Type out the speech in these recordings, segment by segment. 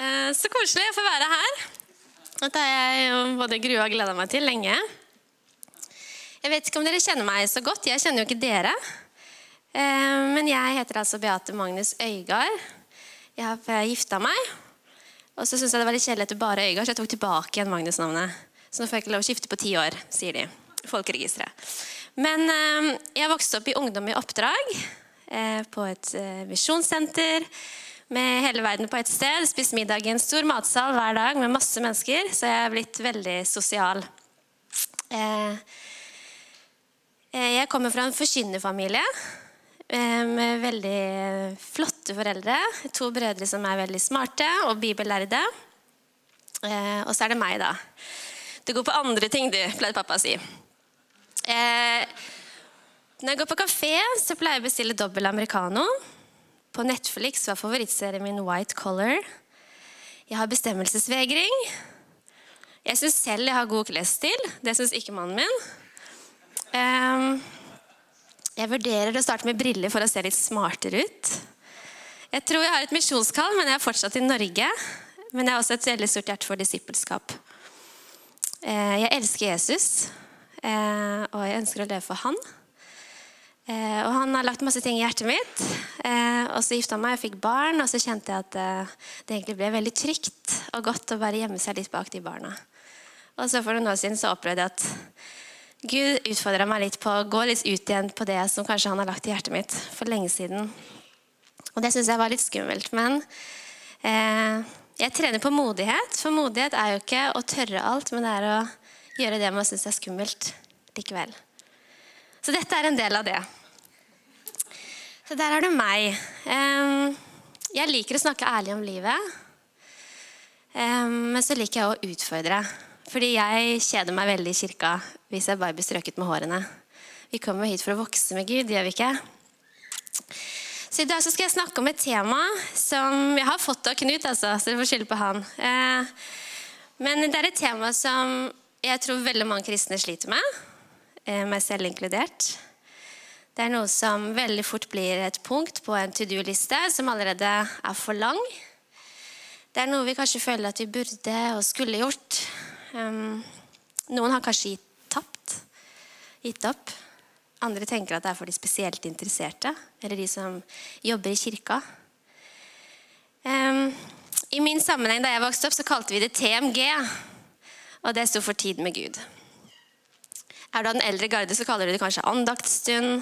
Eh, så koselig å få være her. Dette har jeg både grua og gleda meg til lenge. Jeg vet ikke om dere kjenner meg så godt. Jeg kjenner jo ikke dere. Eh, men jeg heter altså Beate Magnus Øygard. Jeg har gifta meg. Og så syntes jeg det var litt kjedelig etter bare Øygard, så jeg tok tilbake igjen Magnus-navnet. Så nå får jeg ikke lov å skifte på ti år, sier de. Folkeregisteret. Men eh, jeg vokste opp i Ungdom i oppdrag på et misjonssenter med hele verden på ett sted. Spist middag i en stor matsal hver dag med masse mennesker. Så jeg er blitt veldig sosial. Eh, eh, jeg kommer fra en forkynnerfamilie eh, med veldig flotte foreldre. To brødre som er veldig smarte og bibellærde. Og så er det meg, da. Du går på andre ting, du, pleide pappa å si. Når jeg går på kafé, så pleier jeg å bestille dobbel americano. På Netflix var favorittserien min White Collar. Jeg har bestemmelsesvegring. Jeg syns selv jeg har god klesstil. Det syns ikke mannen min. Um, jeg vurderer å starte med briller for å se litt smartere ut. Jeg tror jeg har et misjonskall, men jeg er fortsatt i Norge. Men jeg har også et veldig stort hjerte for disippelskap. Uh, jeg elsker Jesus, uh, og jeg ønsker å leve for han. Eh, og han har lagt masse ting i hjertet mitt. Eh, og så gifta meg og fikk barn, og så kjente jeg at eh, det egentlig ble veldig trygt og godt å bare gjemme seg litt bak de barna. Og så for noen år siden så opplevde jeg at Gud utfordra meg litt på å gå litt ut igjen på det som kanskje han har lagt i hjertet mitt for lenge siden. Og det syns jeg var litt skummelt. Men eh, jeg trener på modighet. For modighet er jo ikke å tørre alt, men det er å gjøre det man syns er skummelt likevel. Så dette er en del av det. Så der er det meg. Jeg liker å snakke ærlig om livet. Men så liker jeg å utfordre. Fordi jeg kjeder meg veldig i kirka hvis jeg bare blir strøket med hårene. Vi kommer hit for å vokse med Gud, gjør vi ikke? Så I dag skal jeg snakke om et tema som jeg har fått av Knut, altså, så dere får skylde på han. Eh, men det er et tema som jeg tror veldig mange kristne sliter med. Eh, meg selv inkludert. Det er noe som veldig fort blir et punkt på en to do-liste som allerede er for lang. Det er noe vi kanskje føler at vi burde og skulle gjort. Noen har kanskje gitt tapt, gitt opp. Andre tenker at det er for de spesielt interesserte, eller de som jobber i kirka. I min sammenheng da jeg vokste opp, så kalte vi det TMG. Og det sto for tid med Gud. Er du av den eldre garde, så kaller du det kanskje andaktsstund.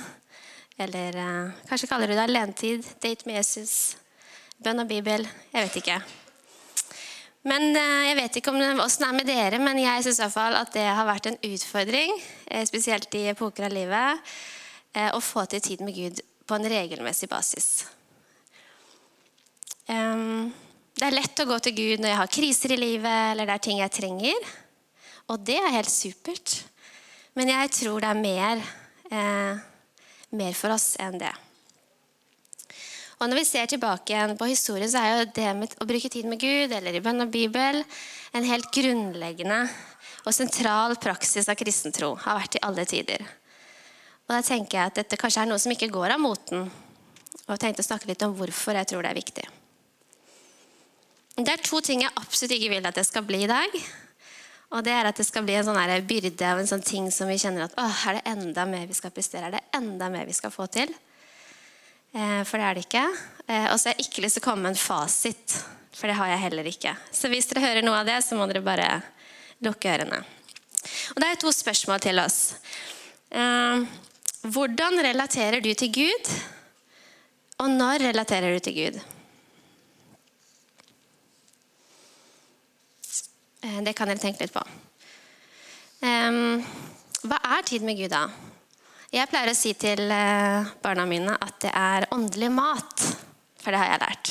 Eller eh, kanskje kaller du det alenetid, date med Jesus, bønn og bibel. Jeg vet ikke. Men eh, Jeg vet ikke åssen det er med dere, men jeg syns at det har vært en utfordring, eh, spesielt i epoker av livet, eh, å få til tid med Gud på en regelmessig basis. Um, det er lett å gå til Gud når jeg har kriser i livet, eller det er ting jeg trenger. Og det er helt supert. Men jeg tror det er mer, eh, mer for oss enn det. Og Når vi ser tilbake igjen på historien, så er jo det med å bruke tid med Gud eller i bønn og Bibel en helt grunnleggende og sentral praksis av kristentro. Har vært i alle tider. Og da tenker jeg at dette kanskje er noe som ikke går av moten. Og jeg tenkte å snakke litt om hvorfor jeg tror det er viktig. Det er to ting jeg absolutt ikke vil at det skal bli i dag. Og det er at det skal bli en sånn byrde av en sånn ting som vi kjenner at åh, er det enda mer vi skal prestere? Er det enda mer vi skal få til? Eh, for det er det ikke. Eh, og så har jeg ikke lyst til å komme med en fasit, for det har jeg heller ikke. Så hvis dere hører noe av det, så må dere bare lukke ørene. Og det er to spørsmål til oss. Eh, hvordan relaterer du til Gud? Og når relaterer du til Gud? Det kan dere tenke litt på. hva er tid med Gud, da? Jeg pleier å si til eh, barna mine at det er åndelig mat. For det har jeg lært.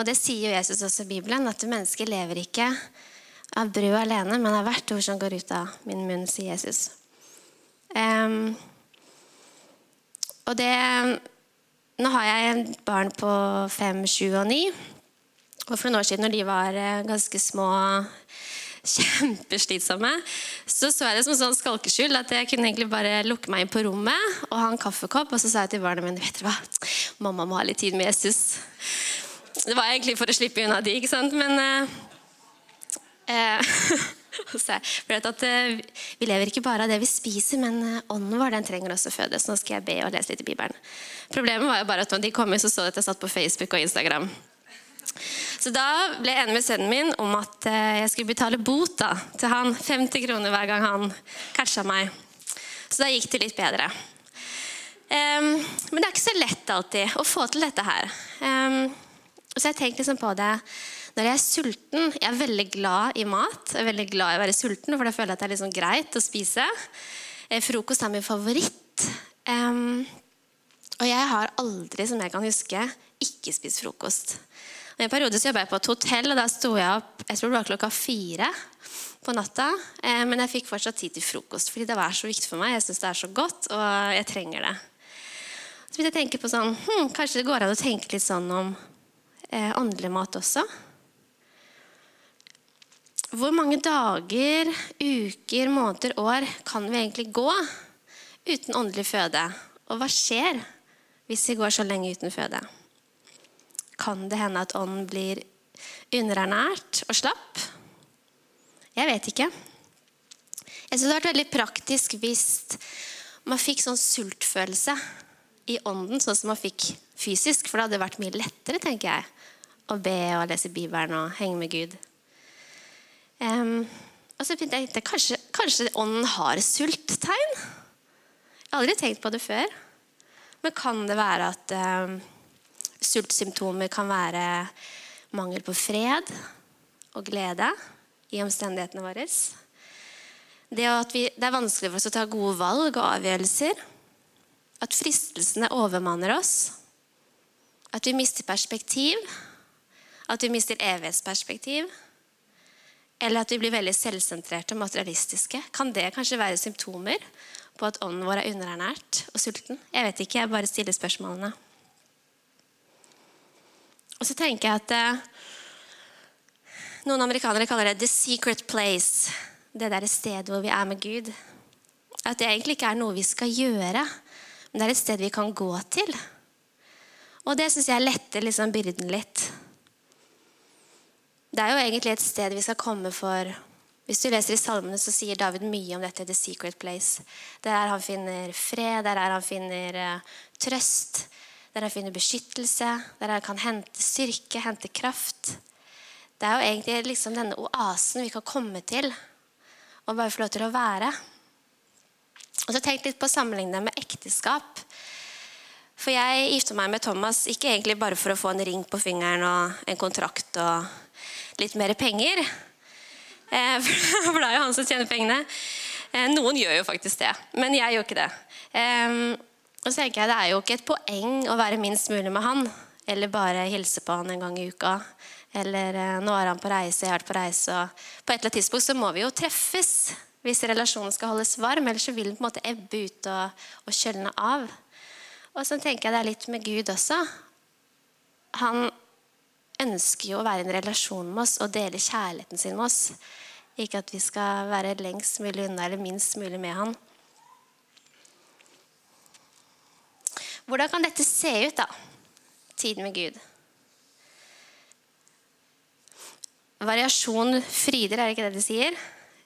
Og det sier jo Jesus også i Bibelen, at mennesket lever ikke av brød alene, men av hvert ord som går ut av min munn, sier Jesus. Um, og det Nå har jeg barn på fem, sju og ni. Og for noen år siden, når de var eh, ganske små, kjempeslitsomme, så så jeg det som sånn skalkeskjul at jeg kunne egentlig bare lukke meg inn på rommet og ha en kaffekopp. Og så sa jeg til barna mine vet dere hva, mamma må ha litt tid med Jesus. Det var egentlig for å slippe unna de, ikke sant? Men eh, eh, for at, eh, Vi lever ikke bare av det vi spiser, men ånden vår den trenger også føde. Så nå skal jeg be og lese litt i Bibelen. Problemet var jo bare at når de kom, så så de at jeg satt på Facebook og Instagram. Så da ble jeg enig med sønnen min om at eh, jeg skulle betale bot da, til han. 50 kroner hver gang han catcha meg. Så da gikk det litt bedre. Um, men det er ikke så lett alltid å få til dette her. Um, så jeg tenkte liksom på det når jeg er sulten. Jeg er veldig glad i mat. Jeg er veldig glad i å være sulten, for da føler jeg at det er liksom greit å spise. Eh, frokost er min favoritt. Um, og jeg har aldri, som jeg kan huske, ikke spist frokost. En periode så jobbet jeg på et hotell, og da sto jeg opp jeg tror det var klokka fire på natta. Eh, men jeg fikk fortsatt tid til frokost, fordi det var så viktig for meg. Jeg syns det er så godt, og jeg trenger det. Så begynte jeg tenke på sånn, hm, Kanskje det går an å tenke litt sånn om eh, åndelig mat også? Hvor mange dager, uker, måneder, år kan vi egentlig gå uten åndelig føde? Og hva skjer hvis vi går så lenge uten føde? Kan det hende at ånden blir underernært og slapp? Jeg vet ikke. Jeg synes det hadde vært veldig praktisk hvis man fikk sånn sultfølelse i ånden, sånn som man fikk fysisk. For det hadde vært mye lettere, tenker jeg, å be og lese Bibelen og henge med Gud. Um, og så begynte jeg kanskje, kanskje ånden har sulttegn? Jeg har aldri tenkt på det før. Men kan det være at um, sultsymptomer kan være mangel på fred og glede i omstendighetene våre? Det, vi, det er vanskelig for oss å ta gode valg og avgjørelser. At fristelsene overmanner oss. At vi mister perspektiv. At vi mister evighetsperspektiv. Eller at vi blir veldig selvsentrerte og materialistiske. Kan det kanskje være symptomer på at ånden vår er underernært og sulten? Jeg vet ikke, jeg bare stiller spørsmålene. Og så tenker jeg at eh, Noen amerikanere kaller det 'the secret place'. Det der stedet hvor vi er med Gud. At det egentlig ikke er noe vi skal gjøre, men det er et sted vi kan gå til. Og det syns jeg letter liksom byrden litt. Det er jo egentlig et sted vi skal komme for Hvis du leser i salmene, så sier David mye om dette The Secret Place. Der er han finner fred, der er han finner uh, trøst, der jeg finner beskyttelse, der jeg kan hente styrke, hente kraft. Det er jo egentlig liksom denne oasen vi kan komme til og bare få lov til å være. Og så tenk litt på å sammenligne med ekteskap. For jeg gifta meg med Thomas ikke egentlig bare for å få en ring på fingeren og en kontrakt og litt mer penger. Eh, for det er jo han som tjener pengene. Eh, noen gjør jo faktisk det, men jeg gjør ikke det. Og så tenker jeg Det er jo ikke et poeng å være minst mulig med han. Eller bare hilse på han en gang i uka. Eller eh, nå er han på reise, jeg er på reise. Og på et eller annet tidspunkt så må vi jo treffes hvis relasjonen skal holdes varm. Ellers så vil den på en måte ebbe ut og, og kjølne av. Og så tenker jeg det er litt med Gud også. Han ønsker jo å være i en relasjon med oss og dele kjærligheten sin med oss. Ikke at vi skal være lengst mulig unna eller minst mulig med han. Hvordan kan dette se ut, da? Tid med Gud. Variasjon fryder, er det ikke det de sier?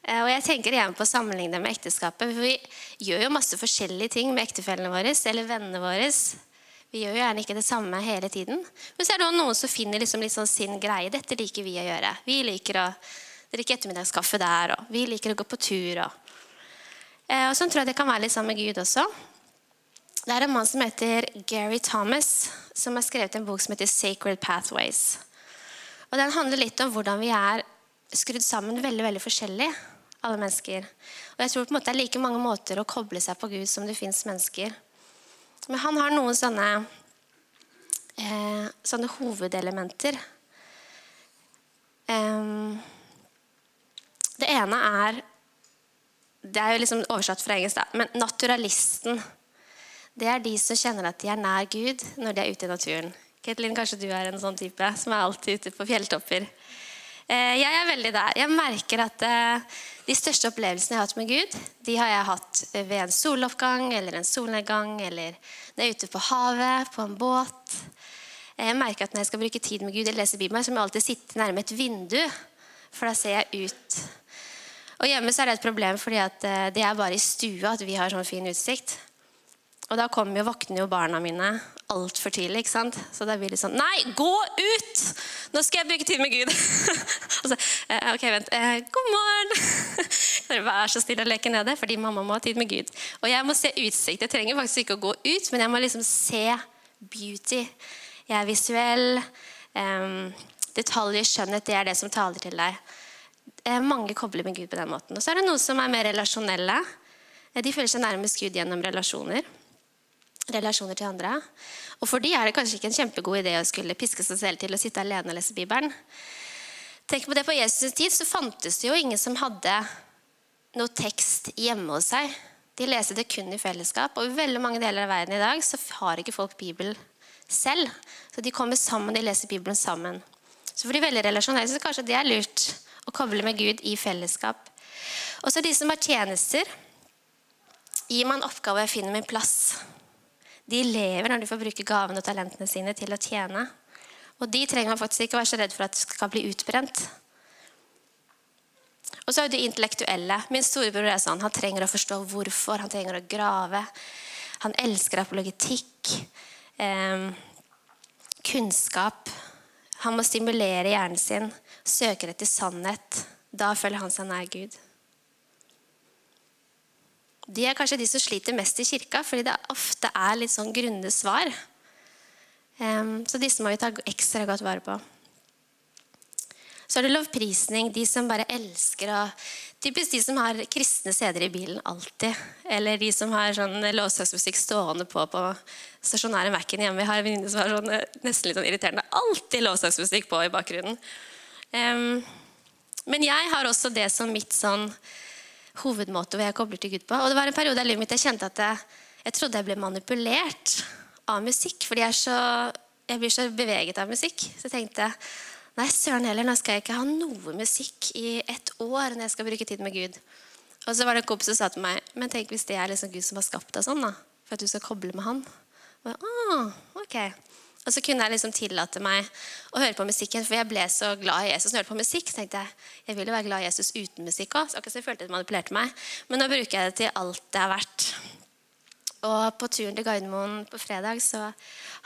Eh, og jeg tenker igjen på å sammenligne med ekteskapet. for Vi gjør jo masse forskjellige ting med ektefellene våre eller vennene våre. Vi gjør jo gjerne ikke det samme hele tiden. Men så er det noen som finner liksom litt sånn sin greie. Dette liker vi å gjøre. Vi liker å drikke ettermiddagskaffe der, og vi liker å gå på tur. Og, eh, og sånn tror jeg det kan være litt sammen med Gud også. Det er en mann som heter Gary Thomas, som har skrevet en bok som heter 'Sacred Pathways'. Og Den handler litt om hvordan vi er skrudd sammen veldig veldig forskjellig alle mennesker. Og jeg tror på en måte det er like mange måter å koble seg på Gud som det fins mennesker. Men han har noen sånne, eh, sånne hovedelementer. Um, det ene er Det er jo liksom oversatt fra engelsk, da. Men naturalisten. Det er de som kjenner at de er nær Gud når de er ute i naturen. Ketlin, kanskje du er en sånn type som er alltid ute på fjelltopper. Eh, jeg er veldig der. Jeg merker at eh, de største opplevelsene jeg har hatt med Gud, de har jeg hatt ved en soloppgang eller en solnedgang, eller når jeg er ute på havet, på en båt. Jeg merker at Når jeg skal bruke tid med Gud eller lese Bibelen, så må jeg alltid sitte nærme et vindu, for da ser jeg ut. Og Hjemme så er det et problem, fordi eh, det er bare i stua at vi har sånn fin utsikt. Og da kommer jo, våkner jo barna mine altfor tidlig. ikke sant? Så da blir det sånn Nei, gå ut! Nå skal jeg bygge tid med Gud. og så, eh, ok, vent. Eh, god morgen! Vær så stille og leke nede? Fordi mamma må ha tid med Gud. Og jeg må se utsikt. Jeg trenger faktisk ikke å gå ut, men jeg må liksom se beauty. Jeg er visuell. Um, detaljer, skjønnhet, det er det som taler til deg. Eh, mange kobler med Gud på den måten. Og så er det noen som er mer relasjonelle. De føler seg nærmest Gud gjennom relasjoner relasjoner til andre. Og for de er det kanskje ikke en kjempegod idé å skulle piske seg selv til å sitte alene og lese Bibelen. Tenk på det På Jesus' tid så fantes det jo ingen som hadde noe tekst hjemme hos seg. De leste det kun i fellesskap. Og i veldig mange deler av verden i dag så har ikke folk Bibelen selv. Så de kommer sammen, de leser Bibelen sammen. Så for de veldig relasjonelle så kanskje det er lurt å koble med Gud i fellesskap. Og så de som har tjenester. Gir man oppgave og finner min plass. De lever når de får bruke gavene og talentene sine til å tjene. Og de trenger man faktisk ikke være så redd for at de skal bli utbrent. Og så er det de intellektuelle. Min storebror er sånn, han trenger å forstå hvorfor. Han trenger å grave. Han elsker apologetikk. Eh, kunnskap. Han må stimulere hjernen sin, søker etter sannhet. Da føler han seg nær Gud. De er kanskje de som sliter mest i kirka, fordi det ofte er litt sånn grunne svar. Så disse må vi ta ekstra godt vare på. Så er det lovprisning. De som bare elsker å Typisk de som har kristne steder i bilen alltid. Eller de som har sånn lovsangsmusikk stående på på stasjonære Mac-en hjemme. Vi har en venninne som har sånn, nesten litt sånn irriterende alltid lovsangsmusikk på i bakgrunnen. men jeg har også det som mitt sånn hovedmåte hvor jeg kobler til Gud på. Og det var en periode i livet mitt jeg kjente at jeg, jeg trodde jeg ble manipulert av musikk. Fordi jeg, så, jeg blir så beveget av musikk. Så jeg tenkte nei, søren heller, nå skal jeg ikke ha noe musikk i et år når jeg skal bruke tid med Gud. Og så var det en kompis som sa til meg men tenk hvis det er liksom Gud som har skapt deg sånn, da, for at du skal koble med Han. Og jeg, ah, ok. Og så kunne jeg liksom tillate meg å høre på musikken, for jeg ble så glad i Jesus. Når jeg hørte på musikk, så tenkte jeg jeg ville være glad i Jesus uten musikk òg. Så jeg følte det manipulerte meg. Men nå bruker jeg det til alt det er verdt. Og på turen til Gardermoen på fredag så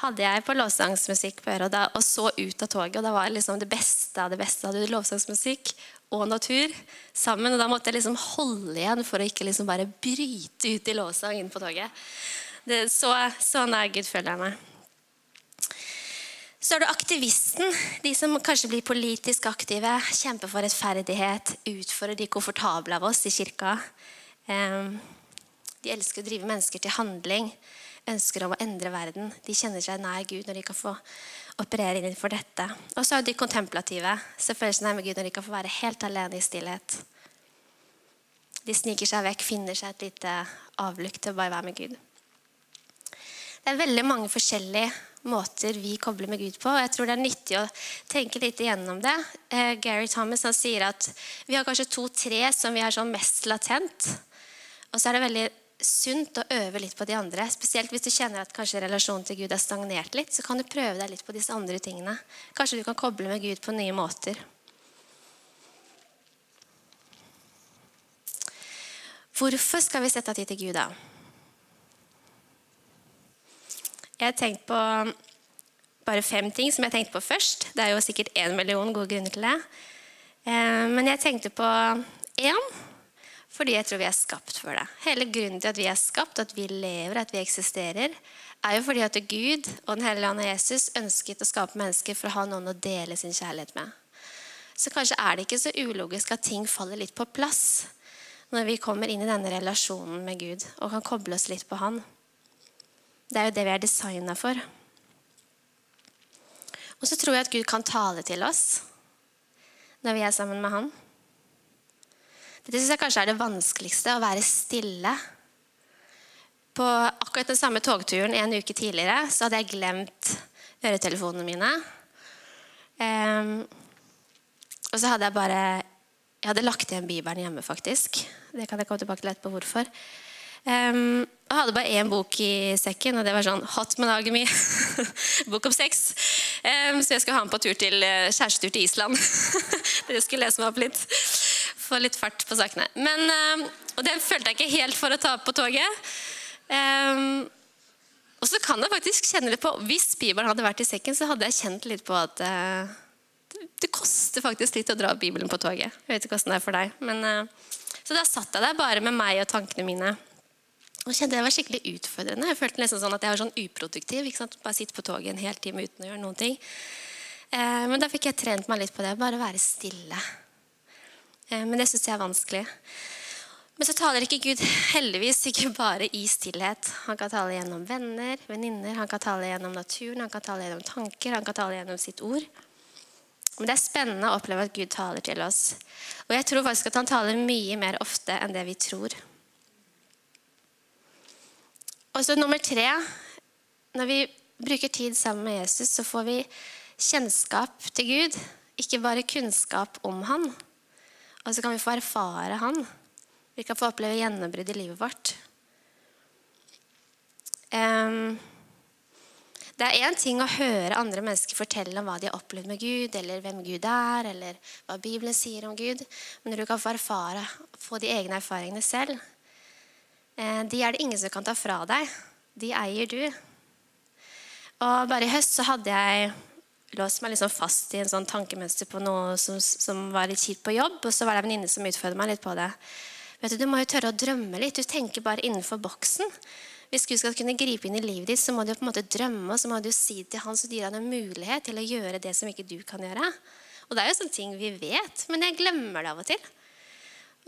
hadde jeg på lovsangsmusikk på øret og, så ut av toget. Og da var liksom det beste av det beste. Da hadde lovsangsmusikk og natur sammen. Og da måtte jeg liksom holde igjen for å ikke liksom bare bryte ut i lovsang inn på toget. Det, så, sånn er Gud føler jeg meg. Så er du aktivisten, de som kanskje blir politisk aktive, kjemper for rettferdighet, utfordrer de komfortable av oss i kirka. De elsker å drive mennesker til handling, ønsker om å endre verden. De kjenner seg nær Gud når de kan få operere innenfor dette. Og så er de kontemplative, som føler seg nær Gud når de kan få være helt alene i stillhet. De sniker seg vekk, finner seg et lite avlukt til å bare være med Gud. Det er veldig mange forskjellige måter vi kobler med Gud på. og jeg tror Det er nyttig å tenke litt igjennom det. Eh, Gary Thomas han sier at vi har kanskje to-tre som vi har sånn mest latent. Og så er det veldig sunt å øve litt på de andre. Spesielt hvis du kjenner at kanskje relasjonen til Gud er stagnert litt. Så kan du prøve deg litt på disse andre tingene. Kanskje du kan koble med Gud på nye måter. Hvorfor skal vi sette tid til Gud, da? Jeg har tenkt på bare fem ting som jeg tenkte på først. Det er jo sikkert én million gode grunner til det. Eh, men jeg tenkte på én fordi jeg tror vi er skapt for det. Hele grunnen til at vi er skapt, at vi lever, at vi eksisterer, er jo fordi at Gud og Den hellige ånd og Jesus ønsket å skape mennesker for å ha noen å dele sin kjærlighet med. Så kanskje er det ikke så ulogisk at ting faller litt på plass når vi kommer inn i denne relasjonen med Gud og kan koble oss litt på Han. Det er jo det vi er designa for. Og så tror jeg at Gud kan tale til oss når vi er sammen med Han. Dette syns jeg kanskje er det vanskeligste, å være stille. På akkurat den samme togturen en uke tidligere så hadde jeg glemt øretelefonene mine. Um, og så hadde jeg bare Jeg hadde lagt igjen Bibelen hjemme, faktisk. Det kan jeg komme tilbake til etterpå hvorfor. Um, Og hadde bare én bok i sekken, og det var sånn Hot Monogamy. bok om sex. Um, så jeg skulle ha den på tur til uh, kjærestetur til Island. Dere skulle lese meg opp litt. Få litt fart på sakene. Men, um, og den følte jeg ikke helt for å ta på toget. Um, og så kan jeg faktisk kjenne litt på Hvis Bibelen hadde vært i sekken, så hadde jeg kjent litt på at uh, det, det, koster faktisk litt å dra Bibelen på toget. Jeg vet ikke hvordan det er for deg. Men, så da satt jeg der bare med meg og tankene mine. Og kjente Det var skikkelig utfordrende. Jeg følte nesten sånn at jeg var sånn uproduktiv. Bare sitte på toget en hel time uten å gjøre noen ting. Eh, men da fikk jeg trent meg litt på det. Bare være stille. Eh, men det syns jeg er vanskelig. Men så taler ikke Gud heldigvis ikke bare i stillhet. Han kan tale gjennom venner, venninner, han kan tale gjennom naturen, han kan tale gjennom tanker, han kan tale gjennom sitt ord. Men det er spennende å oppleve at Gud taler til oss. Og jeg tror faktisk at han taler mye mer ofte enn det vi tror. Og så nummer tre Når vi bruker tid sammen med Jesus, så får vi kjennskap til Gud. Ikke bare kunnskap om han. Og så kan vi få erfare han. Vi kan få oppleve gjennombrudd i livet vårt. Um, det er én ting å høre andre mennesker fortelle om hva de har opplevd med Gud, eller hvem Gud er, eller hva Bibelen sier om Gud. Men når du kan få erfare, få de egne erfaringene selv, de er det ingen som kan ta fra deg. De eier du. Og bare i høst så hadde jeg låst meg liksom fast i en sånn tankemønster på noe som, som var litt kjipt på jobb. Og så var det en venninne som utfordret meg litt på det. Vet Du du må jo tørre å drømme litt. Du tenker bare innenfor boksen. Hvis Gud skal kunne gripe inn i livet ditt, så må du på en måte drømme og så må du si til han så gir han en mulighet til å gjøre det som ikke du kan gjøre. Og det er jo sånne ting vi vet, men jeg glemmer det av og til.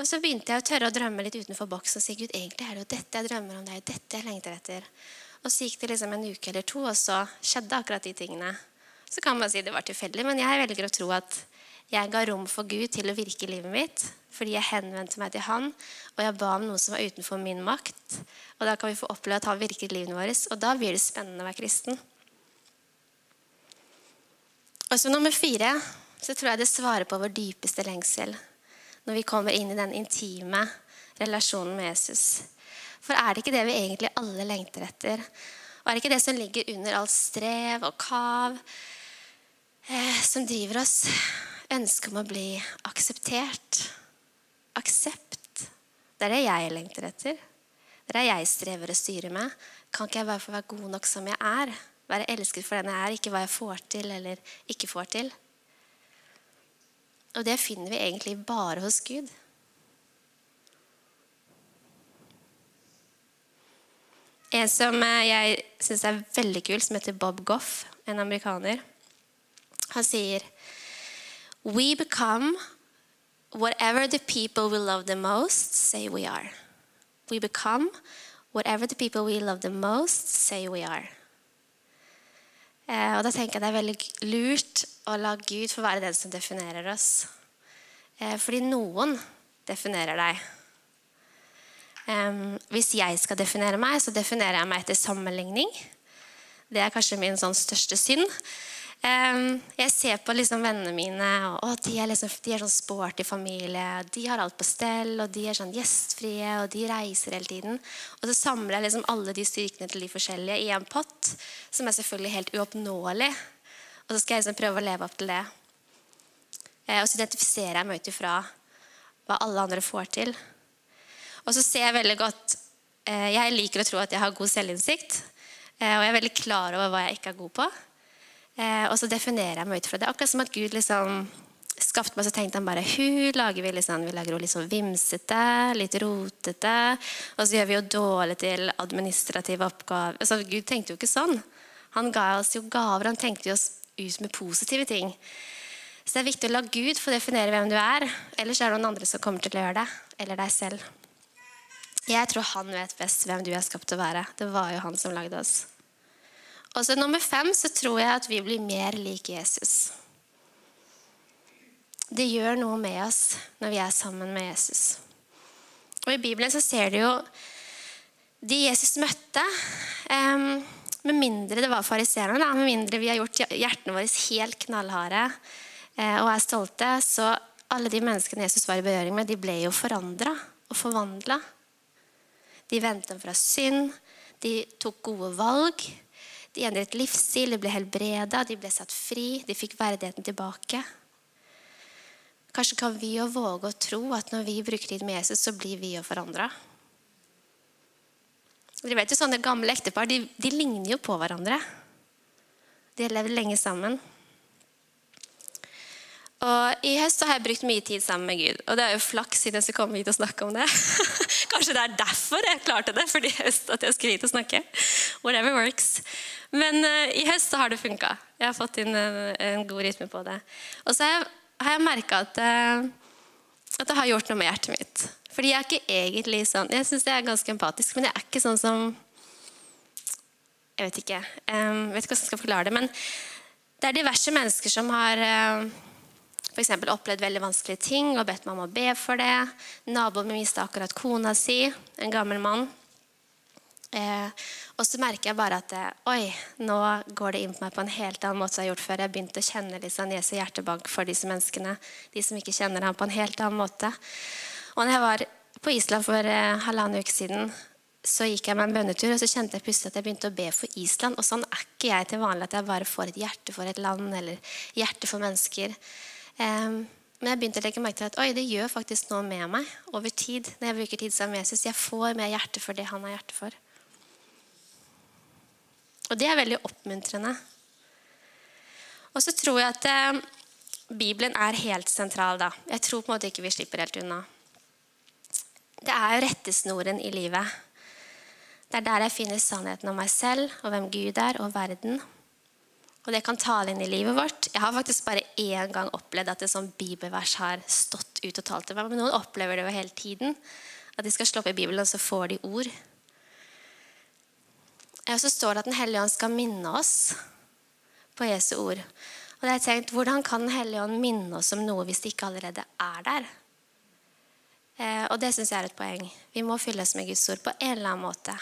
Og så begynte jeg å tørre å drømme litt utenfor boksen og si Gud, egentlig er det jo dette jeg drømmer om, det er jo dette jeg lengter etter. Og så gikk det liksom en uke eller to, og så skjedde akkurat de tingene. Så kan man si det var tilfeldig, men jeg velger å tro at jeg ga rom for Gud til å virke i livet mitt fordi jeg henvendte meg til Han, og jeg ba om noe som var utenfor min makt. Og da kan vi få oppleve at Han virker i livet vårt, og da blir det spennende å være kristen. Og så nummer fire så tror jeg det svarer på vår dypeste lengsel når vi kommer inn i den intime relasjonen med Jesus. For er det ikke det vi egentlig alle lengter etter? Og er det ikke det som ligger under alt strev og kav, eh, som driver oss? Ønsket om å bli akseptert. Aksept. Det er det jeg lengter etter. Det er det jeg strever og styrer med. Kan ikke jeg bare få være god nok som jeg er? Være elsket for den jeg er, ikke hva jeg får til eller ikke får til? Og det finner vi egentlig bare hos Gud. En som eh, jeg syns er veldig kul, som heter Bob Goff, en amerikaner, han sier We become whatever the people we love the most say we are. We become whatever the people we love the most say we are. Eh, og da tenker jeg det er veldig lurt å la Gud få være den som definerer oss. Eh, fordi noen definerer deg. Hvis jeg skal definere meg, så definerer jeg meg etter sammenligning. Det er kanskje min sånn største synd. Jeg ser på liksom vennene mine, og de er, liksom, de er sånn sporty familie. De har alt på stell, og de er sånn gjestfrie, og de reiser hele tiden. Og så samler jeg liksom alle de styrkene til de forskjellige i en pott, som er selvfølgelig helt uoppnåelig. Og så skal jeg liksom prøve å leve opp til det. Eh, og så identifiserer jeg meg ut ifra hva alle andre får til. Og så ser jeg veldig godt eh, Jeg liker å tro at jeg har god selvinnsikt. Eh, og jeg er veldig klar over hva jeg ikke er god på. Eh, og så definerer jeg meg ut fra det. Akkurat som at Gud liksom skapte meg, så tenkte han bare Hun lager vi liksom, vi lager henne litt sånn vimsete, litt rotete. Og så gjør vi jo dårlig til administrative oppgaver. Altså, Gud tenkte jo ikke sånn. Han ga oss jo gaver. Han tenkte oss ut med positive ting. Så det er viktig å la Gud få definere hvem du er. Ellers er det noen andre som kommer til å gjøre det. Eller deg selv. Jeg tror han vet best hvem du er skapt til å være. Det var jo han som lagde oss. Og så nummer fem så tror jeg at vi blir mer lik Jesus. Det gjør noe med oss når vi er sammen med Jesus. Og I Bibelen så ser du jo de Jesus møtte. Um, med mindre det var fariseerne, med mindre vi har gjort hjertene våre helt knallharde uh, og er stolte, så alle de menneskene Jesus var i berøring med, de ble jo forandra og forvandla. De vendte om fra synd. De tok gode valg. De endret livsstil, de ble helbreda, de ble satt fri, de fikk verdigheten tilbake. Kanskje kan vi jo våge å tro at når vi bruker tid med Jesus, så blir vi jo forandra. Dere vet jo sånne Gamle ektepar de, de ligner jo på hverandre. De har levd lenge sammen. Og I høst har jeg brukt mye tid sammen med Gud. Og det er jo flaks siden jeg skal komme hit og snakke om det. Kanskje det er derfor jeg klarte det, fordi i høst at jeg skulle hit og snakke. Whatever works. Men uh, i høst så har det funka. Jeg har fått inn en, en, god rytme på det. Og så har jeg, har jeg merka at, uh, at det har gjort noe med hjertet mitt. Fordi jeg er ikke egentlig sånn Jeg syns jeg er ganske empatisk, men jeg er ikke sånn som Jeg vet ikke. Um, vet ikke hvordan jeg skal forklare det. Men det er diverse mennesker som har uh, f.eks. opplevd veldig vanskelige ting og bedt om å be for det. Naboen min mista akkurat kona si, en gammel mann. Eh, og så merker jeg bare at eh, oi, nå går det inn på meg på en helt annen måte som jeg har gjort før. Jeg begynte å kjenne liksom Jesu hjertebank for disse menneskene. De som ikke kjenner ham på en helt annen måte. Og når jeg var på Island for eh, halvannen uke siden, så gikk jeg meg en bønnetur, og så kjente jeg plutselig at jeg begynte å be for Island. Og sånn er ikke jeg til vanlig, at jeg bare får et hjerte for et land eller hjerte for mennesker. Um, men jeg begynte å legge merke til at oi, det gjør faktisk noe med meg over tid. når jeg bruker tid sammen med Jesus. Jeg får mer hjerte for det han har hjerte for. Og det er veldig oppmuntrende. Og så tror jeg at eh, Bibelen er helt sentral. da. Jeg tror på en måte ikke vi slipper helt unna. Det er jo rettesnoren i livet. Det er der jeg finner sannheten om meg selv og hvem Gud er, og verden. Og det kan tale inn i livet vårt. Jeg har faktisk bare én gang opplevd at et sånt bibelvers har stått ut og talt til meg. Men noen opplever det jo hele tiden. At de skal slå opp i Bibelen, og så får de ord. Og så står det at Den hellige ånd skal minne oss på Jesu ord. Og jeg tenkt, Hvordan kan Den hellige ånd minne oss om noe hvis det ikke allerede er der? Eh, og det syns jeg er et poeng. Vi må fylle oss med Guds ord på en eller annen måte.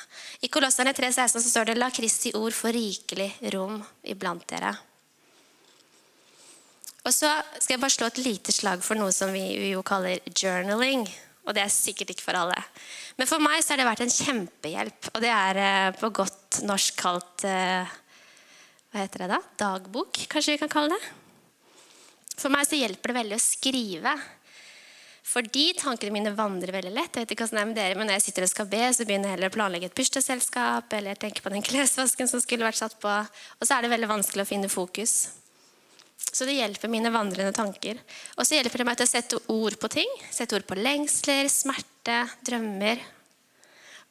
I Kolosserne 3,16 så står det 'La Kristi ord få rikelig rom iblant dere'. Og så skal jeg bare slå et lite slag for noe som vi jo kaller journaling. Og det er sikkert ikke for alle. Men for meg så har det vært en kjempehjelp. Og det er eh, på godt norsk kalt eh, Hva heter det da? Dagbok, kanskje vi kan kalle det. For meg så hjelper det veldig å skrive. Fordi tankene mine vandrer veldig lett. Jeg vet ikke hvordan det er med dere, men Når jeg sitter og skal be, så begynner jeg heller å planlegge et bursdagsselskap eller tenke på den klesvasken som skulle vært satt på. Og så er det veldig vanskelig å finne fokus. Så det hjelper mine vandrende tanker. Og så hjelper det meg til å sette ord på ting. Sette ord på lengsler, smerte, drømmer.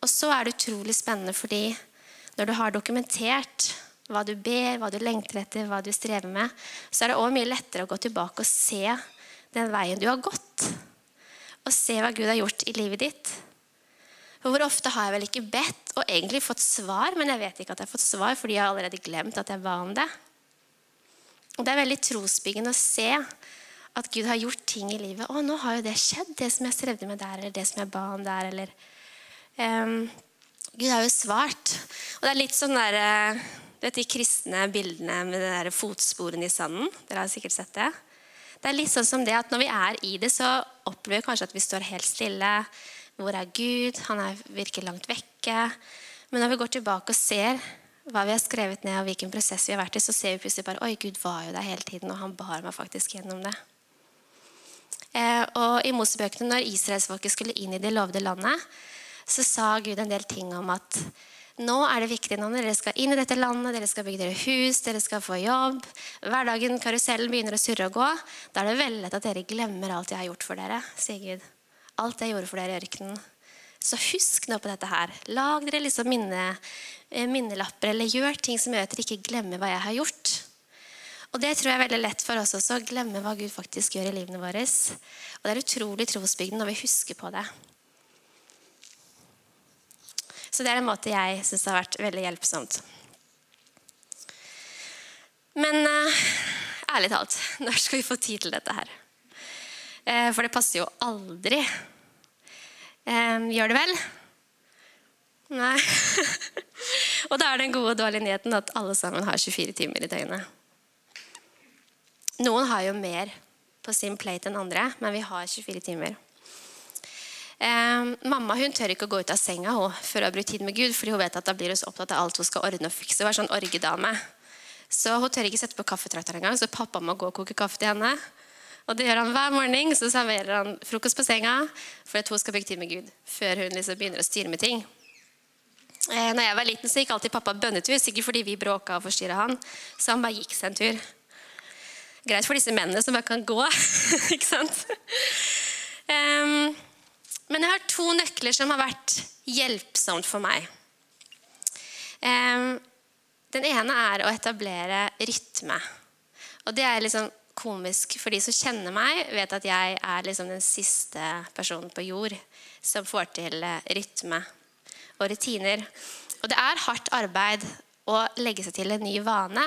Og så er det utrolig spennende fordi når du har dokumentert hva du ber, hva du lengter etter, hva du strever med, så er det òg mye lettere å gå tilbake og se den veien du har gått og se hva Gud har gjort i livet ditt. For Hvor ofte har jeg vel ikke bedt og egentlig fått svar, men jeg vet ikke at jeg har fått svar fordi jeg har allerede glemt at jeg ba om det. Og Det er veldig trosbyggende å se at Gud har gjort ting i livet. Å, nå har jo det skjedd, det som jeg strevde med der, eller det som jeg ba om der, eller um, Gud har jo svart. Og det er litt sånn der, du vet, De kristne bildene med de der fotsporene i sanden. Dere har sikkert sett det. Det er litt sånn som det at Når vi er i det, så opplever vi kanskje at vi står helt stille. Hvor er Gud? Han er, virker langt vekke. Men når vi går tilbake og ser hva vi har skrevet ned, og hvilken prosess vi har vært i, så ser vi plutselig bare oi, Gud var jo der hele tiden, og han bar meg faktisk gjennom det. Eh, og I Mosebøkene, når israelsfolket skulle inn i det lovede landet, så sa Gud en del ting om at nå er det viktig når dere skal inn i dette landet, dere skal bygge dere hus, dere skal få jobb. Hverdagen, karusellen begynner å surre og gå. Da er det veldig lett at dere glemmer alt jeg har gjort for dere, sier Gud. Alt jeg gjorde for dere i ørkenen. Så husk nå på dette her. Lag dere liksom minne, eh, minnelapper, eller gjør ting som gjør at dere ikke glemmer hva jeg har gjort. Og Det tror jeg er veldig lett for oss også, å glemme hva Gud faktisk gjør i livene våre. Og Det er utrolig trosbygden når vi husker på det. Så det er en måte jeg syns har vært veldig hjelpsomt. Men uh, ærlig talt, når skal vi få tid til dette her? Uh, for det passer jo aldri. Uh, gjør det vel? Nei. og da er den gode og dårlige nyheten at alle sammen har 24 timer i døgnet. Noen har jo mer på sin plate enn andre, men vi har 24 timer. Eh, mamma hun tør ikke å gå ut av senga hun, før hun har brukt tid med Gud, fordi hun vet at da blir hun så opptatt av alt hun skal ordne og fikse. Hun er sånn orgedame. Så hun tør ikke sette på kaffetrakteren engang, så pappa må gå og koke kaffe til henne. Og det gjør han hver morgen. Så serverer han frokost på senga for at hun skal bruke tid med Gud før hun liksom begynner å styre med ting. Eh, når jeg var liten, så gikk alltid pappa bønnetur, sikkert fordi vi bråka og forstyrra han. Så han bare gikk seg en tur. Greit for disse mennene som bare kan gå. ikke sant? Um, men jeg har to nøkler som har vært hjelpsomt for meg. Um, den ene er å etablere rytme. Og det er liksom komisk, for de som kjenner meg, vet at jeg er liksom den siste personen på jord som får til eh, rytme og rutiner. Og det er hardt arbeid å legge seg til en ny vane.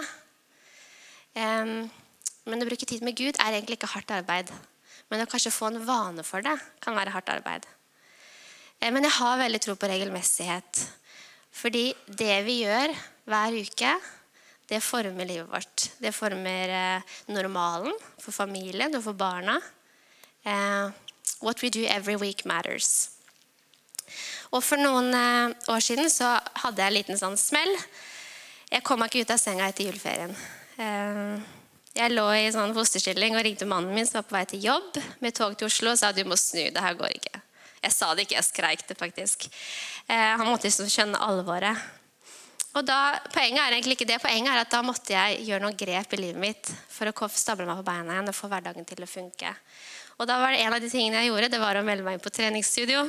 Men å bruke tid med Gud er egentlig ikke hardt arbeid. Men å kanskje få en vane for det kan være hardt arbeid. Um, men jeg har veldig tro på regelmessighet. Fordi det vi gjør hver uke, det former livet vårt. Det former eh, normalen for familien og for barna. Eh, what we do every week matters. Og For noen eh, år siden så hadde jeg en liten sånn smell. Jeg kom meg ikke ut av senga etter juleferien. Eh, jeg lå i sånn fosterstilling og ringte mannen min som var på vei til jobb med tog til Oslo og sa du må snu. det her går ikke. Jeg sa det ikke, jeg skreik det faktisk. Han måtte liksom skjønne alvoret. Og da, Poenget er egentlig ikke det. Poenget er at da måtte jeg gjøre noen grep i livet mitt for å stable meg på beina igjen og få hverdagen til å funke. Og da var det En av de tingene jeg gjorde, det var å melde meg inn på treningsstudio.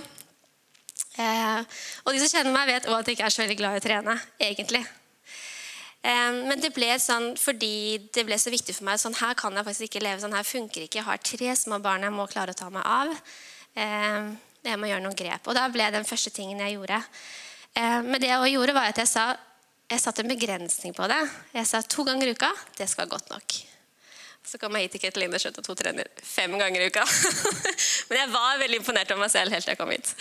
Eh, og de som kjenner meg, vet også at jeg ikke er så veldig glad i å trene. egentlig. Eh, men det ble sånn fordi det ble så viktig for meg. sånn Her kan jeg faktisk ikke leve. sånn Her funker ikke. Jeg har tre små barn jeg må klare å ta meg av. Eh, jeg må gjøre noen grep. Og da ble den første tingen jeg gjorde. Eh, men det jeg gjorde, var at jeg sa jeg satte en begrensning på det. Jeg sa to ganger i uka. Det skal være godt nok. Så kom jeg hit til Ketil Line og to trener fem ganger i uka. Men jeg var veldig imponert over meg selv helt til jeg kom hit.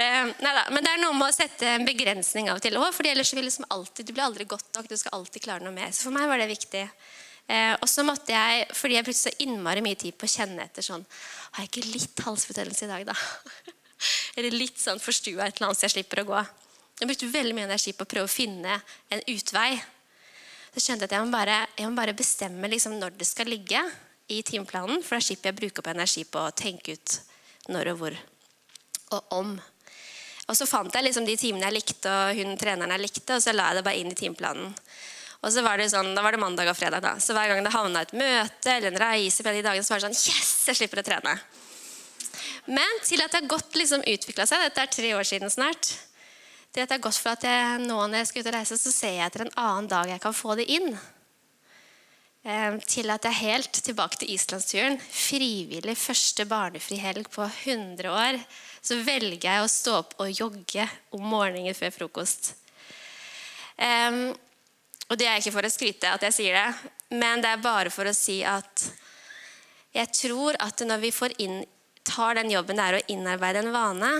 Eh, neida, men det er noe med å sette en begrensning av og til òg, for ellers vil liksom alltid, du blir aldri godt nok. Du skal alltid klare noe mer. Så for meg var det viktig. Eh, og så måtte jeg, fordi jeg brukte så innmari mye tid på å kjenne etter sånn Har jeg ikke litt halsbetennelse i dag, da? Eller litt sånn forstua et eller annet så jeg slipper å gå. Jeg brukte veldig mye energi på å prøve å finne en utvei så skjønte jeg at jeg må bare, jeg må bare bestemme liksom når det skal ligge i timeplanen. For da slipper jeg å bruke opp energi på å tenke ut når og hvor og om. Og så fant jeg liksom de timene jeg likte, og hun treneren jeg likte, og så la jeg det bare inn i timeplanen. Og så var det sånn, Da var det mandag og fredag. da. Så hver gang det havna et møte eller en reise, på de dagene, så var det sånn Yes, jeg slipper å trene. Men til at det har godt liksom utvikla seg, dette er tre år siden snart, det er godt for at jeg, nå når jeg skal ut og reise, så ser jeg etter en annen dag jeg kan få det inn. Eh, til at jeg helt tilbake til islandsturen. Frivillig første barnefri helg på 100 år. Så velger jeg å stå opp og jogge om morgenen før frokost. Um, og det er ikke for å skryte at jeg sier det, men det er bare for å si at jeg tror at når vi inn, tar den jobben det er å innarbeide en vane,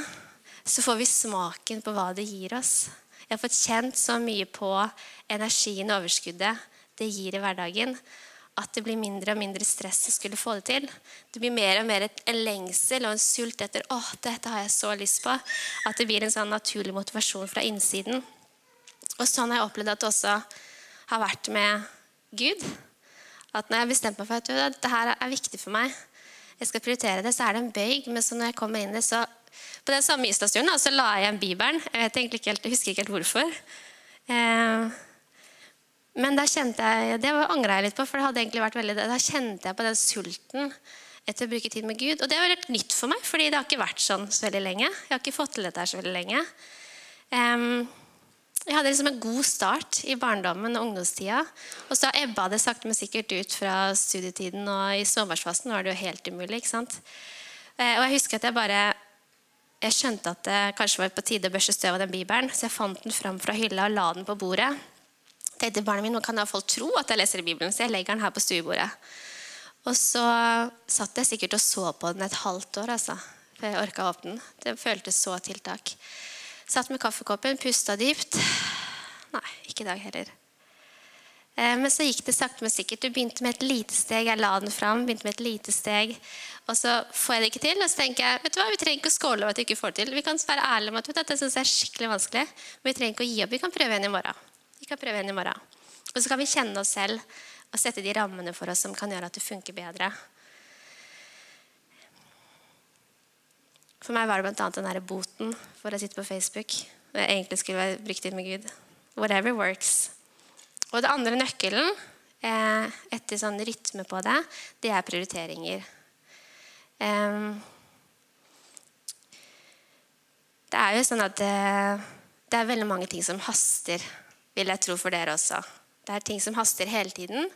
så får vi smaken på hva det gir oss. Jeg har fått kjent så mye på energien og overskuddet det gir i hverdagen, at det blir mindre og mindre stress å skulle få det til. Det blir mer og mer en lengsel og en sult etter å, dette har jeg så lyst på. At det blir en sånn naturlig motivasjon fra innsiden. Og sånn har jeg opplevd at det også har vært med Gud. At når jeg har bestemt meg for at dette her er viktig for meg, jeg skal prioritere det, så er det en bøyg. Men så når jeg kommer inn i det, så på den samme Ystadsturen så la jeg igjen Bibelen. Jeg, vet ikke helt, jeg husker ikke helt hvorfor. Eh, men da kjente jeg, det angra jeg litt på, for det hadde egentlig vært veldig, da kjente jeg på den sulten etter å bruke tid med Gud. Og det var helt nytt for meg, fordi det har ikke vært sånn så veldig lenge. Jeg har ikke fått til dette her så veldig lenge. Jeg hadde liksom en god start i barndommen og ungdomstida. Og så ebba det sakte, men sikkert ut fra studietiden, og i småbarnsfasen var det jo helt umulig. Uh, og jeg husker at jeg bare jeg skjønte at det kanskje var på tide å børste støv av den bibelen, så jeg fant den fram fra hylla og la den på bordet. Jeg tenkte barnet mine, Nå kan iallfall tro at jeg leser Bibelen, så jeg legger den her på stuebordet. Og så satt jeg sikkert og så på den et halvt år, altså, før jeg orka å åpne den. Det føltes så tiltak. Satt med kaffekoppen, pusta dypt. Nei, ikke i dag heller. Eh, men så gikk det sakte, men sikkert. Du begynte med et lite steg. Jeg la den fram, begynte med et lite steg. Og så får jeg det ikke til. Og så tenker jeg vet du hva, vi trenger ikke å skåle over at vi ikke får det til. Vi kan være ærlige om at dette synes jeg er skikkelig vanskelig. Men vi trenger ikke å gi opp. Vi kan prøve igjen i morgen. Vi kan prøve igjen i morgen. Og så kan vi kjenne oss selv og sette de rammene for oss som kan gjøre at det funker bedre. For meg var det bl.a. den derre boten for å sitte på Facebook. Jeg egentlig skulle være brukt inn med Gud. Whatever works. Og det andre nøkkelen eh, etter sånn rytme på det, det er prioriteringer. Det er jo sånn at det, det, er veldig mange ting som haster, vil jeg tro for dere også. Det er ting som haster hele tiden.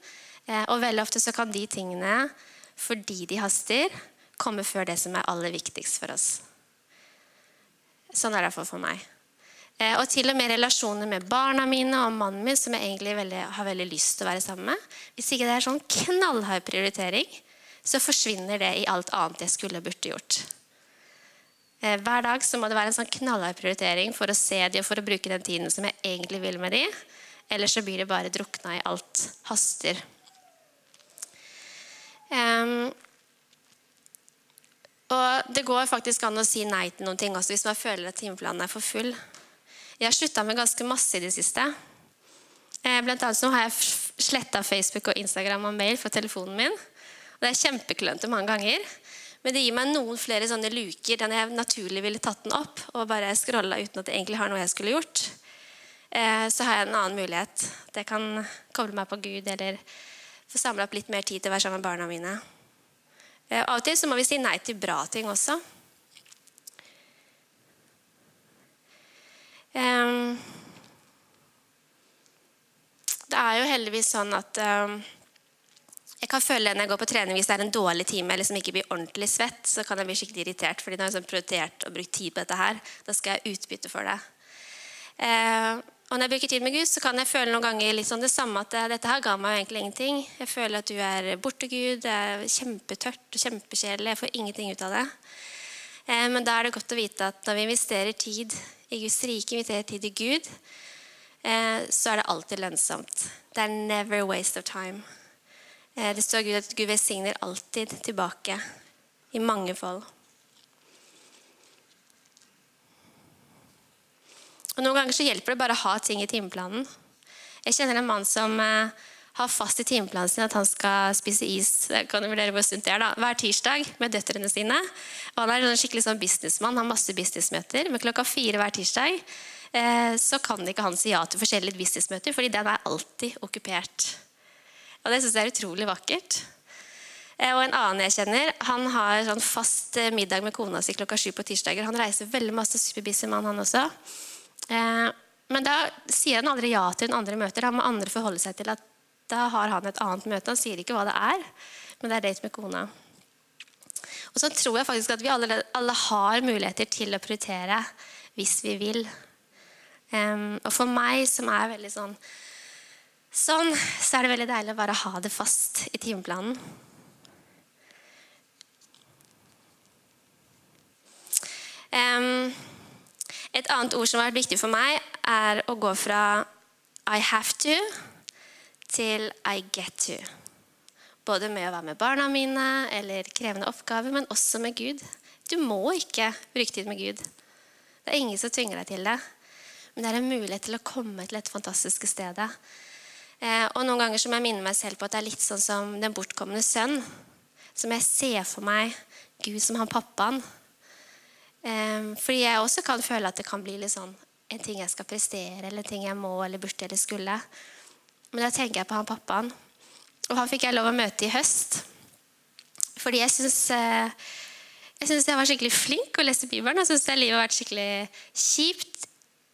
Eh, og veldig ofte så kan de tingene, fordi de haster, komme før det som er aller viktigst for oss. Sånn er det iallfall for meg. Eh, og til og med relasjoner med barna mine og mannen min, som jeg egentlig veldig, har veldig lyst til å være sammen med. Hvis ikke det er sånn knallhard prioritering, så forsvinner det i alt annet jeg skulle burde gjort. Eh, hver dag så må det være en sånn knallhard prioritering for å se dem og for å bruke den tiden som jeg egentlig vil med dem. Eller så blir det bare drukna i alt haster. Um, og det går faktisk an å si nei til noen ting også hvis man føler at timeplanen er for full. Jeg har slutta med ganske masse i det siste. Eh, blant annet så har jeg sletta Facebook og Instagram og mail fra telefonen min. Og det er kjempeklønete mange ganger. Men det gir meg noen flere sånne luker der jeg naturlig ville tatt den opp og bare scrolla uten at det egentlig har noe jeg skulle gjort. Eh, så har jeg en annen mulighet. At jeg kan koble meg på Gud eller få samla opp litt mer tid til å være sammen med barna mine. Eh, av og til så må vi si nei til bra ting også. Det er jo heldigvis sånn at jeg kan føle når jeg går på trening hvis det er en dårlig time eller som ikke blir ordentlig svett, så kan jeg bli skikkelig irritert fordi nå har jeg sånn prioritert og brukt tid på dette her. Da skal jeg utbytte for det. Ehm, og når jeg bruker tid med Gud, så kan jeg føle noen ganger litt sånn det samme at dette her ga meg egentlig ingenting. Jeg føler at du er borte, Gud. Det er kjempetørt og kjempekjedelig. Jeg får ingenting ut av det. Men da er det godt å vite at når vi investerer tid i Guds rike, inviterer tid til Gud, eh, så er det alltid lønnsomt. Det er never a waste of time. Eh, det står Gud at Gud velsigner alltid tilbake, i mange fold. Og Noen ganger så hjelper det bare å ha ting i timeplanen. Jeg kjenner en mann som eh, har fast i timeplanen sin at han skal spise is kan du vurdere hvor sunt det er da, hver tirsdag med døtrene sine. Og han er en skikkelig sånn businessmann, har masse businessmøter. Men klokka fire hver tirsdag eh, så kan ikke han si ja til forskjellige businessmøter, fordi den er alltid okkupert. Og Det syns jeg er utrolig vakkert. Eh, og En annen jeg kjenner, han har sånn fast eh, middag med kona si klokka sju på tirsdager. Han reiser veldig masse, superbusy mann, han også. Eh, men da sier han aldri ja til en andre møter. Han må andre forholde seg til at da har han et annet møte. Han sier ikke hva det er, men det er date med kona. Og så tror jeg faktisk at vi alle, alle har muligheter til å prioritere hvis vi vil. Um, og for meg som er veldig sånn sånn, så er det veldig deilig å bare ha det fast i timeplanen. Um, et annet ord som har vært viktig for meg, er å gå fra I have to til I get to. Både med å være med barna mine eller krevende oppgaver, men også med Gud. Du må ikke bruke tid med Gud. Det er ingen som tvinger deg til det. Men det er en mulighet til å komme til et fantastisk sted. Eh, og Noen ganger så må jeg minne meg selv på at det er litt sånn som den bortkomne sønn. Som jeg ser for meg Gud som han pappaen. Eh, fordi jeg også kan føle at det kan bli litt sånn en ting jeg skal prestere, eller en ting jeg må eller burde eller skulle. Men da tenker jeg på han pappaen. Og han fikk jeg lov å møte i høst. Fordi jeg syns eh, jeg, synes jeg var skikkelig flink å lese Bibelen. Jeg syns livet har vært skikkelig kjipt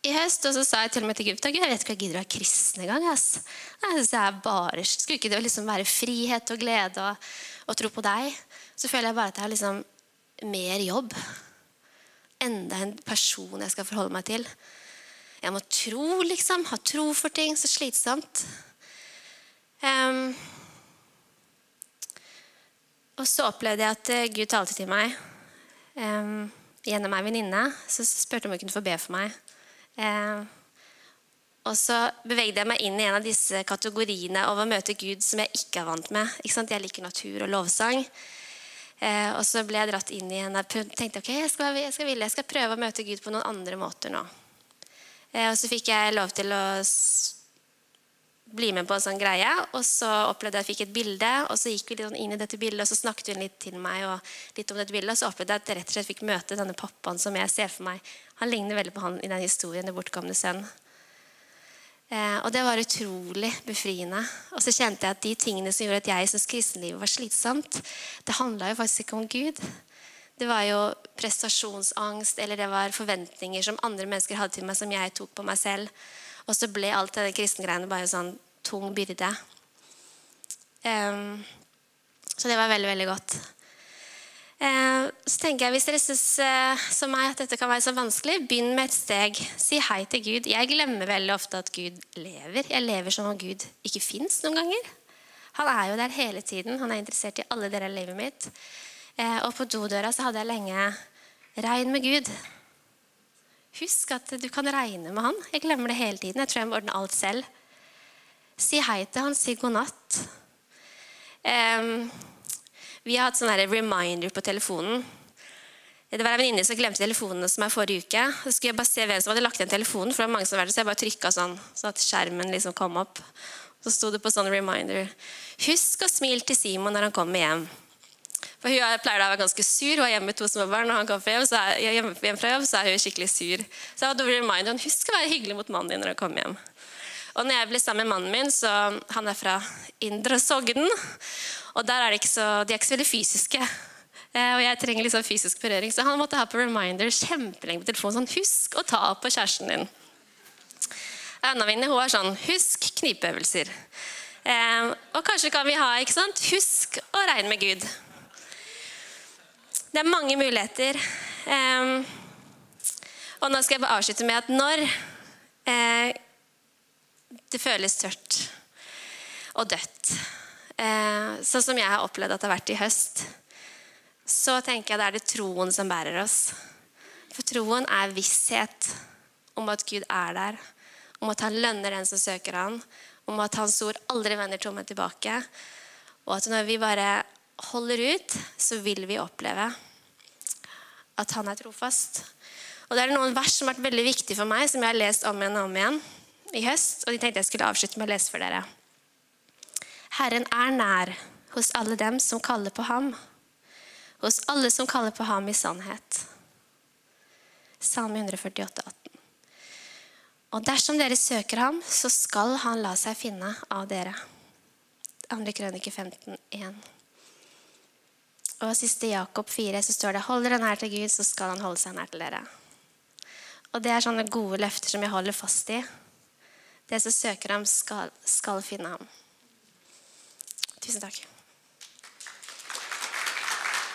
i høst. Og så sa jeg til og med til gutta jeg vet ikke hva jeg gidder å være kristen engang. Jeg synes jeg bare, Skulle ikke det liksom være frihet og glede og, og, tro på deg? Så føler jeg bare at jeg har liksom mer jobb. Enda en person jeg skal forholde meg til. Jeg må tro, liksom. Ha tro for ting. Så slitsomt. Um, og så opplevde jeg at eh, Gud talte til meg um, gjennom ei venninne. Så spurte om hun kunne få be for meg. Um, Og så bevegde jeg meg inn i en av disse kategoriene over å møte Gud som jeg ikke er vant med. Ikke sant? Jeg liker natur og lovsang. Uh, og så ble jeg dratt inn i en Jeg tenkte ok, jeg skal, jeg, skal ville, jeg skal prøve å møte Gud på noen andre måter nå. Uh, og så fikk jeg lov til å bli med på en sånn greie. Og så opplevde jeg at jeg fikk et bilde, og så gikk vi litt sånn inn i dette bildet, og så snakket hun litt til meg og litt om dette bildet, og så opplevde jeg at jeg rett og slett fikk møte denne pappaen som jeg ser for meg. Han ligner veldig på han i den historien, det bortkomne sønn. Eh, og det var utrolig befriende. Og så kjente jeg at de tingene som gjorde at jeg syntes kristenlivet var slitsomt, det handla jo faktisk ikke om Gud. Det var jo prestasjonsangst eller det var forventninger som andre mennesker hadde til meg, som jeg tok på meg selv. Og så ble alt det kristengreiene bare sånn tung byrde. Um, så det var veldig, veldig godt. Uh, så tenker jeg, Hvis dere syns uh, som meg at dette kan være så vanskelig, begynn med et steg. Si hei til Gud. Jeg glemmer veldig ofte at Gud lever. Jeg lever som om Gud ikke fins noen ganger. Han er jo der hele tiden. Han er interessert i alle deler av livet mitt. Uh, og på dodøra så hadde jeg lenge 'regn med Gud'. Husk at du kan regne med han. Jeg glemmer det hele tiden. Jeg tror jeg må ordne alt selv. Si hei til han, si god natt. Um, vi har hatt sånn reminder på telefonen. Det var en venninne som glemte telefonene som er forrige uke. Så skulle jeg bare se hvem som hadde lagt igjen telefonen, for det var mange som var der, så jeg bare trykka sånn, så at skjermen liksom kom opp. Så sto det på sånn reminder Husk å smile til Simon når han kommer hjem. For Hun pleier å være ganske sur. Hun er hjemme med to små barn. Når han kommer hjem, så er, hjem, fra jobb, så er hun skikkelig sur. Så jeg hadde reminder, Husk å være hyggelig mot mannen din når du kommer hjem. Og når jeg ble sammen med mannen min, så Han er fra Indre Sogden. Og der er det ikke så, de er ikke så veldig fysiske. Eh, og jeg trenger litt sånn fysisk berøring, så han måtte ha på reminder kjempelenge på telefonen. Sånn, husk å ta på kjæresten din. Anna mine hun er sånn Husk knipeøvelser. Eh, og kanskje kan vi ha ikke sant? Husk å regne med Gud. Det er mange muligheter. Eh, og nå skal jeg bare avslutte med at når eh, det føles tørt og dødt Eh, sånn som jeg har opplevd at det har vært i høst, så tenker jeg det er det troen som bærer oss. For troen er visshet om at Gud er der, om at han lønner den som søker han, om at hans ord aldri vender tomme tilbake. Og at når vi bare holder ut, så vil vi oppleve at han er trofast. Og Det er noen vers som har vært veldig viktige for meg, som jeg har lest om igjen og om igjen i høst. Og de tenkte jeg skulle avslutte med å lese for dere. Herren er nær hos alle dem som kaller på ham. Hos alle som kaller på ham i sannhet. Salme 148, 18. Og dersom dere søker ham, så skal han la seg finne av dere. 2. Krønike 15, 1. Og siste Jakob 4 så står det Hold dere nær til Gud, så skal han holde seg nær til dere. Og Det er sånne gode løfter som jeg holder fast i. Det som søker ham, skal, skal finne ham. Tusen takk.